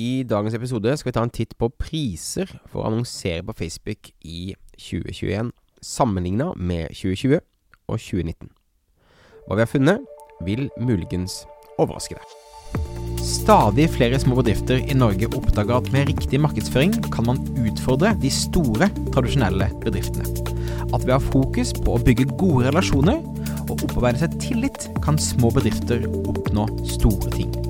I dagens episode skal vi ta en titt på priser for å annonsere på Facebook i 2021, sammenligna med 2020 og 2019. Hva vi har funnet, vil muligens overraske deg. Stadig flere små bedrifter i Norge oppdager at med riktig markedsføring kan man utfordre de store, tradisjonelle bedriftene. At ved å ha fokus på å bygge gode relasjoner og opparbeide seg tillit, kan små bedrifter oppnå store ting.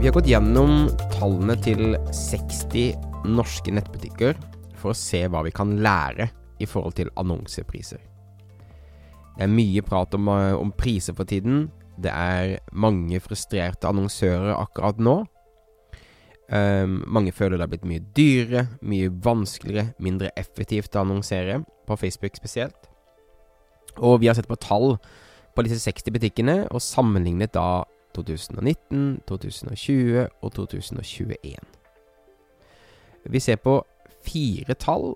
Vi har gått gjennom tallene til 60 norske nettbutikker for å se hva vi kan lære i forhold til annonsepriser. Det er mye prat om, om priser for tiden, det er mange frustrerte annonsører akkurat nå. Um, mange føler det har blitt mye dyrere, mye vanskeligere, mindre effektivt å annonsere, på Facebook spesielt. Og vi har sett på tall på disse 60 butikkene, og sammenlignet da 2019, 2020 og 2021. Vi ser på fire tall,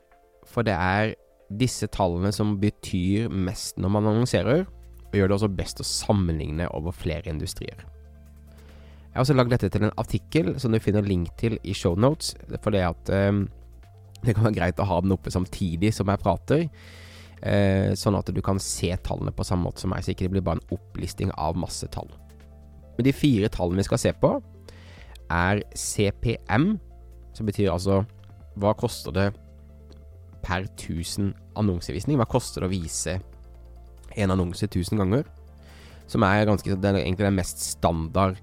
for det er disse tallene som betyr mest når man annonserer og gjør det også best å sammenligne over flere industrier. Jeg har også lagd dette til en artikkel som du finner link til i shownotes, for det at eh, det kan være greit å ha den oppe samtidig som jeg prater, eh, sånn at du kan se tallene på samme måte som meg, så ikke det blir bare en opplisting av masse tall. Men de fire tallene vi skal se på, er CPM, som betyr altså hva koster det per 1000 annonsevisning? Hva koster det å vise en annonse 1000 ganger. Som er ganske er egentlig den mest standard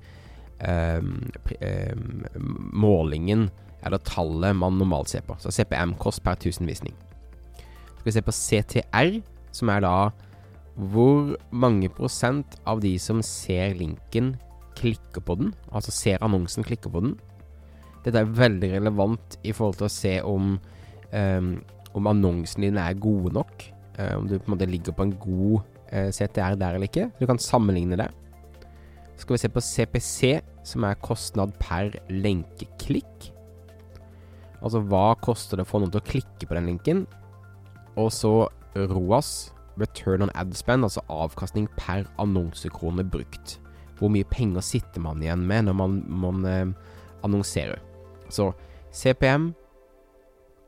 um, um, målingen, eller tallet, man normalt ser på. Så CPM-kost per 1000 visning. Så skal vi se på CTR, som er da hvor mange prosent av de som ser linken, klikker på den. Altså ser annonsen, klikker på den. Dette er veldig relevant i forhold til å se om, um, om annonsene dine er gode nok. Eh, om du på en måte ligger på en god uh, CTR der eller ikke. Du kan sammenligne det. Så skal vi se på CPC, som er kostnad per lenkeklikk. Altså hva koster det å få noen til å klikke på den linken? Og så ROAS, return on ad spend, altså avkastning per annonsekrone brukt. Hvor mye penger sitter man igjen med når man, man eh, annonserer? Så CPM,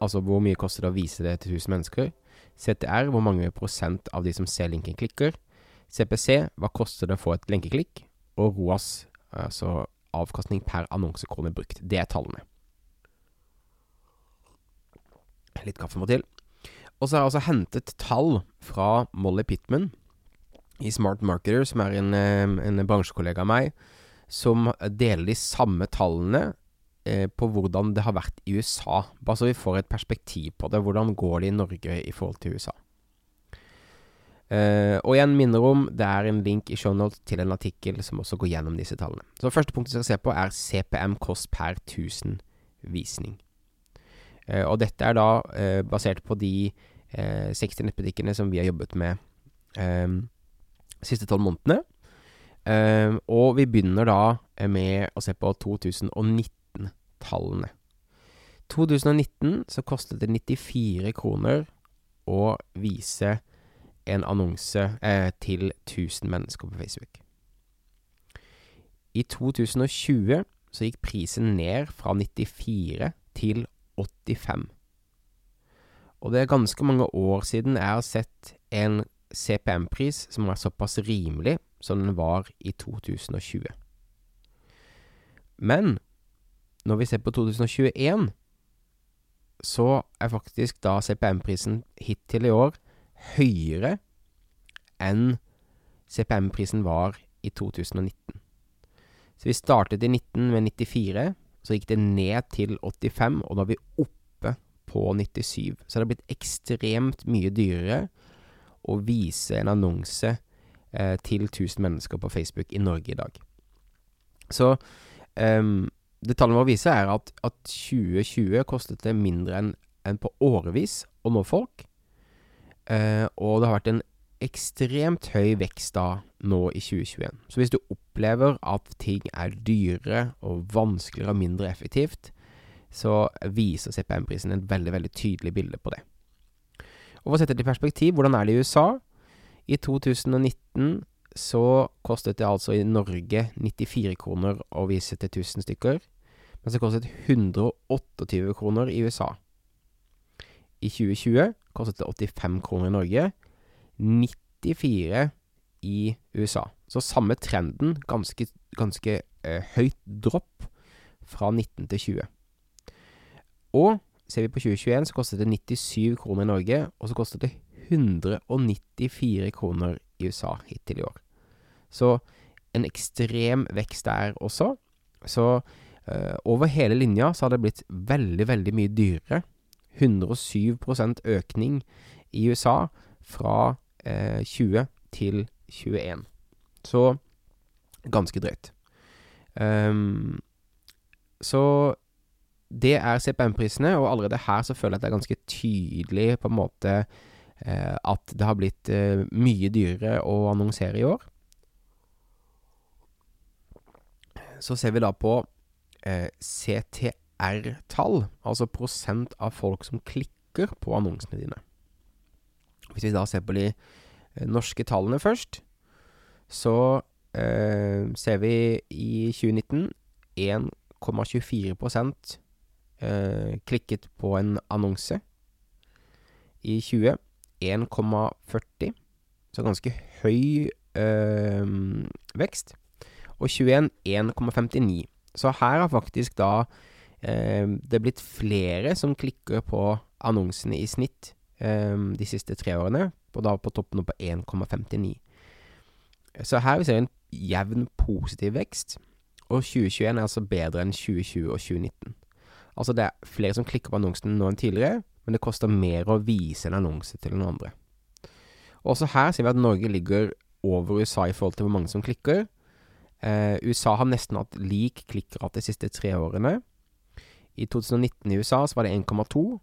altså hvor mye koster det å vise det til 1000 mennesker? CTR, hvor mange prosent av de som ser linken, klikker. CPC, hva koster det å få et lenkeklikk? Og ROAS, altså avkastning per annonsekrone brukt. Det er tallene. Litt kaffe må til. Og så har jeg altså hentet tall fra Molly Pittman i Smart Marketer, som er en, en bransjekollega av meg, som deler de samme tallene eh, på hvordan det har vært i USA. Bare så vi får et perspektiv på det. Hvordan går det i Norge i forhold til USA? Eh, og igjen minner om det er en link i shownotes til en artikkel som også går gjennom disse tallene. Så første punktet vi skal se på, er CPM kost per 1000 visning. Eh, og dette er da eh, basert på de 60 eh, nettbutikkene som vi har jobbet med eh, siste tolv månedene. og vi begynner da med å se på 2019 tallene. 2019 så kostet det 94 kroner å vise en annonse eh, til 1000 mennesker på Facebook. I 2020 så gikk prisen ned fra 94 til 85. Og det er ganske mange år siden jeg har sett en CPM-pris som er såpass rimelig som den var i 2020. Men når vi ser på 2021, så er faktisk da CPM-prisen hittil i år høyere enn CPM-prisen var i 2019. Så vi startet i 19 med 94, så gikk det ned til 85, og nå er vi oppe på 97. Så det har blitt ekstremt mye dyrere å vise en annonse eh, til 1000 mennesker på Facebook i Norge i dag. Så um, det tallene våre viser, er at, at 2020 kostet det mindre enn en på årevis å nå folk. Eh, og det har vært en ekstremt høy vekst da nå i 2021. Så hvis du opplever at ting er dyrere og vanskeligere og mindre effektivt, så viser CPM-prisen et veldig, veldig tydelig bilde på det. Og For å sette det i perspektiv, hvordan er det i USA? I 2019 så kostet det altså i Norge 94 kroner å vise til 1000 stykker, mens det kostet 128 kroner i USA. I 2020 kostet det 85 kroner i Norge. 94 i USA. Så samme trenden, ganske, ganske eh, høyt dropp fra 19 til 20. Og ser vi på 2021, så kostet det 97 kroner i Norge, og så kostet det 194 kroner i USA hittil i år. Så en ekstrem vekst der også. Så eh, over hele linja så har det blitt veldig, veldig mye dyrere 107% økning i USA fra eh, 20 til 21. Så ganske drøyt. Um, så det er CPM-prisene, og allerede her så føler jeg at det er ganske tydelig på en måte eh, at det har blitt eh, mye dyrere å annonsere i år. Så ser vi da på eh, CTR CTR-tall, altså prosent av folk som klikker på annonsene dine. Hvis vi da ser på de eh, norske tallene først, så eh, ser vi i 2019 1,24 eh, klikket på en annonse. I 20 1,40, så ganske høy eh, vekst. Og 21 1,59. Så her har faktisk da eh, det blitt flere som klikker på annonsene i snitt eh, de siste tre årene, og da på toppen på 1,59. Så her ser vi en jevn positiv vekst, og 2021 er altså bedre enn 2020 og 2019. Altså det er flere som klikker på annonsen nå enn tidligere, men det koster mer å vise en annonse til noen andre. Også her ser vi at Norge ligger over USA i forhold til hvor mange som klikker. Eh, USA har nesten hatt lik klikkrate de siste tre årene, i 2019 i USA så var det 1,2.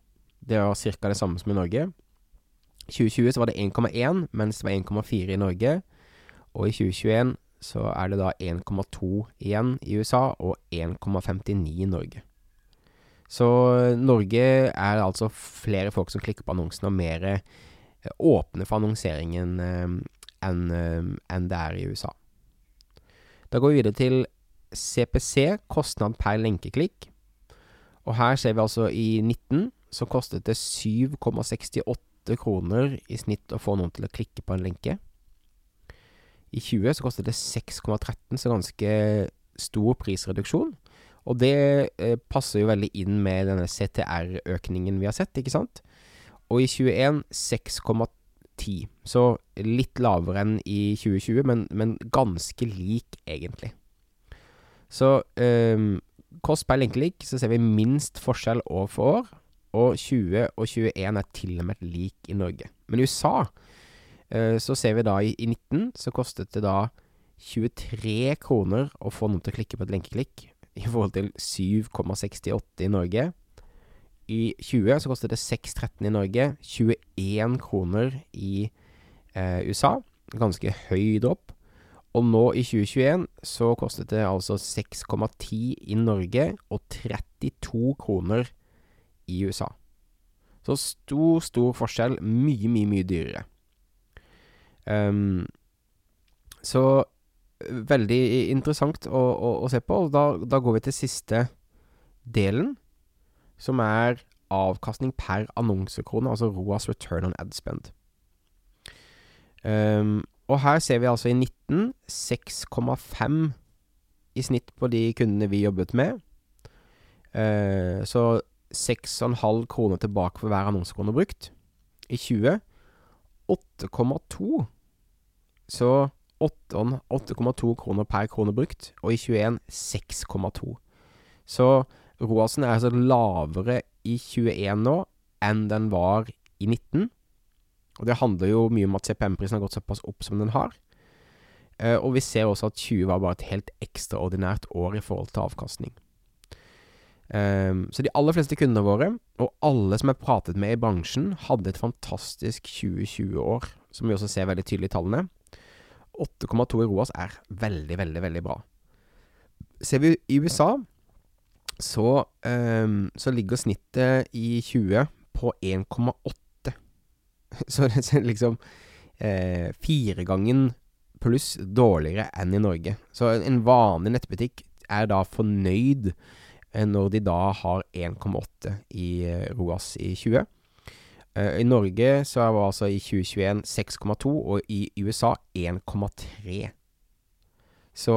Det var ca. det samme som i Norge. I 2020 så var det 1,1, mens det var 1,4 i Norge. Og i 2021 så er det da 1,2 igjen i USA og 1,59 i Norge. Så Norge er altså flere folk som klikker på annonsen og mer eh, åpne for annonseringen eh, enn eh, en det er i USA. Da går vi videre til CPC, kostnad per lenkeklikk. Og her ser vi altså i 19 så kostet det 7,68 kroner i snitt å få noen til å klikke på en lenke. I 20 så kostet det 6,13, så ganske stor prisreduksjon. Og det eh, passer jo veldig inn med denne CTR-økningen vi har sett, ikke sant? Og i 21 6,10. Så litt lavere enn i 2020, men, men ganske lik, egentlig. Så eh, kost per lenkelik så ser vi minst forskjell år for år, og 20 og 21 er til og med lik i Norge. Men i USA eh, så ser vi da i, i 19 så kostet det da 23 kroner å få noen til å klikke på et lenkeklikk, i forhold til 7,68 i Norge. I 20 så kostet det 6,13 i Norge, 21 kroner i eh, USA. Ganske høy dropp. Og nå i 2021 så kostet det altså 6,10 i Norge og 32 kroner i USA. Så stor, stor forskjell. Mye, mye, mye dyrere. Um, så veldig interessant å, å, å se på. Og da, da, går vi til siste delen, som er avkastning per annonsekrone, altså ROAS return on ad spend. Um, og her ser vi altså i 19 6,5 i snitt på de kundene vi jobbet med. Uh, så 6,5 kroner tilbake for hver annonsekrone brukt. I 20 8,2. Så 8,2 kroner per krone brukt. Og i 21 6,2. Så ROASen er altså lavere i 21 nå enn den var i 19. Og det handler jo mye om at CPM-prisen har gått såpass opp som den har. Uh, og vi ser også at 20 var bare et helt ekstraordinært år i forhold til avkastning. Um, så de aller fleste kundene våre, og alle som jeg pratet med i bransjen, hadde et fantastisk 2020-år, som vi også ser veldig tydelig i tallene. 8,2 i ROAS er veldig, veldig, veldig bra. Ser vi i USA, så, um, så ligger snittet i 20 på 1,8. Så det er liksom eh, firegangen pluss dårligere enn i Norge. Så en vanlig nettbutikk er da fornøyd eh, når de da har 1,8 i eh, ROAS i 20. Uh, I Norge så var altså i 2021 6,2, og i USA 1,3. Så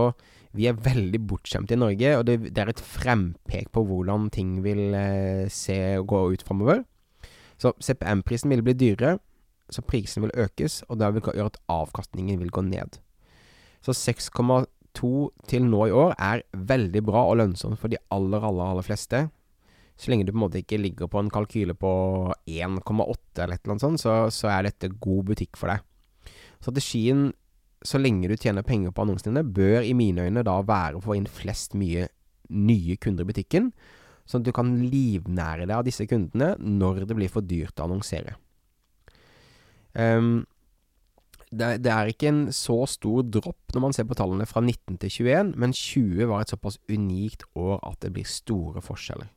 vi er veldig bortskjemte i Norge, og det, det, er et frempek på hvordan ting vil uh, se og gå ut framover. Så CPM-prisen vil bli dyrere, så prisen vil økes, og det vil gjøre at avkastningen vil gå ned. Så 6,2 til nå i år er veldig bra og lønnsomt for de aller, aller, aller fleste. Så lenge du på en måte ikke ligger på en kalkyle på 1,8 eller et eller annet sånt, så, så, er dette god butikk for deg. Strategien, så lenge du tjener penger på annonsene dine, bør i mine øyne da være å få inn flest mye nye kunder i butikken, sånn at du kan livnære deg av disse kundene når det blir for dyrt å annonsere. Um, det, er ikke en så stor dropp når man ser på tallene fra 19 til 21, men 20 var et såpass unikt år at det blir store forskjeller.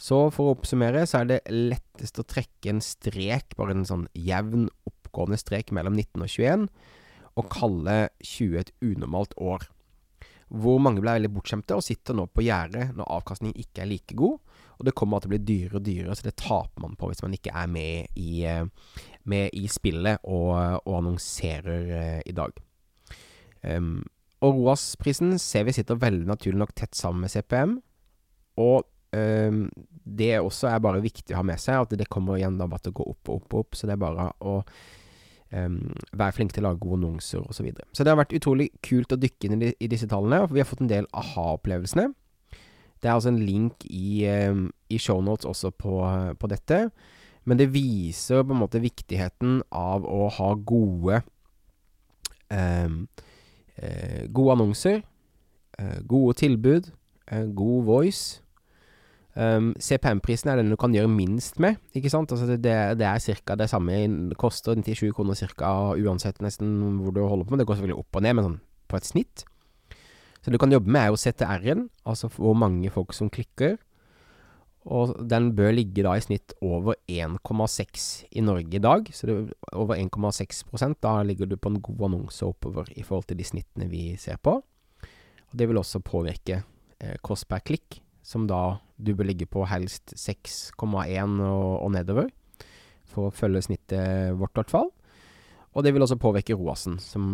Så for å oppsummere, så er det lettest å trekke en strek, bare en sånn jevn, oppgående strek mellom 19 og 21, og kalle 20 et unormalt år. Hvor mange ble veldig bortskjemte og sitter nå på gjerdet når avkastningen ikke er like god. Og det kommer til å bli dyrere og dyrere, så det taper man på hvis man ikke er med i, eh, med i spillet og, og annonserer eh, i dag. Um, og ROAS-prisen ser vi sitter veldig naturlig nok tett sammen med CPM. Og det også er bare viktig å ha med seg, at det kommer igjen da bare til å gå opp og opp og opp. Så det er bare å um, være flink til å lage gode annonser osv. Så, videre. så det har vært utrolig kult å dykke inn i, disse tallene, for vi har fått en del aha-opplevelsene. Det er altså en link i, um, i shownotes også på, på, dette. Men det viser på en måte viktigheten av å ha gode um, uh, Gode annonser, uh, gode tilbud, uh, god voice Um, CPM-prisen er den du kan gjøre minst med, ikke sant. Altså det, det er ca. det samme. Det koster 97 kroner ca. uansett nesten hvor du holder på med. Det går selvfølgelig opp og ned, men sånn på et snitt. Så det du kan jobbe med, er jo CTR-en, altså hvor mange folk som klikker. Og den bør ligge da i snitt over 1,6 i Norge i dag. Så det, over 1,6% da ligger du på en god annonse oppover i forhold til de snittene vi ser på. Og det vil også påvirke eh, kost per klikk som da du bør ligge på helst 6,1 og, og, nedover, for å følge snittet vårt, i hvert fall. Og det vil også påvirke ROASen, som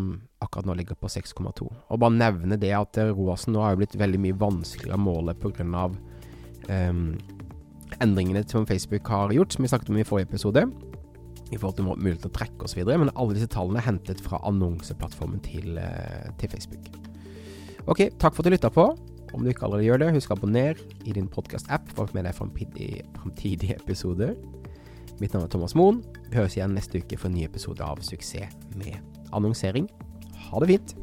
akkurat nå ligger på 6,2. Og bare nevne det at ROASen nå har jo blitt veldig mye vanskeligere å måle pga. Um, endringene som Facebook har gjort, som vi snakket om i forrige episode. I forhold til mulighet til å trekke osv. Men alle disse tallene er hentet fra annonseplattformen til, uh, til Facebook. Ok, takk for at du lytta på. Om du ikke allerede gjør det, husk å abonnere i din podkast-app for å få med deg framtidige episoder. Mitt navn er Thomas Moen. Vi høres igjen neste uke for en ny episode av Suksess med annonsering. Ha det fint!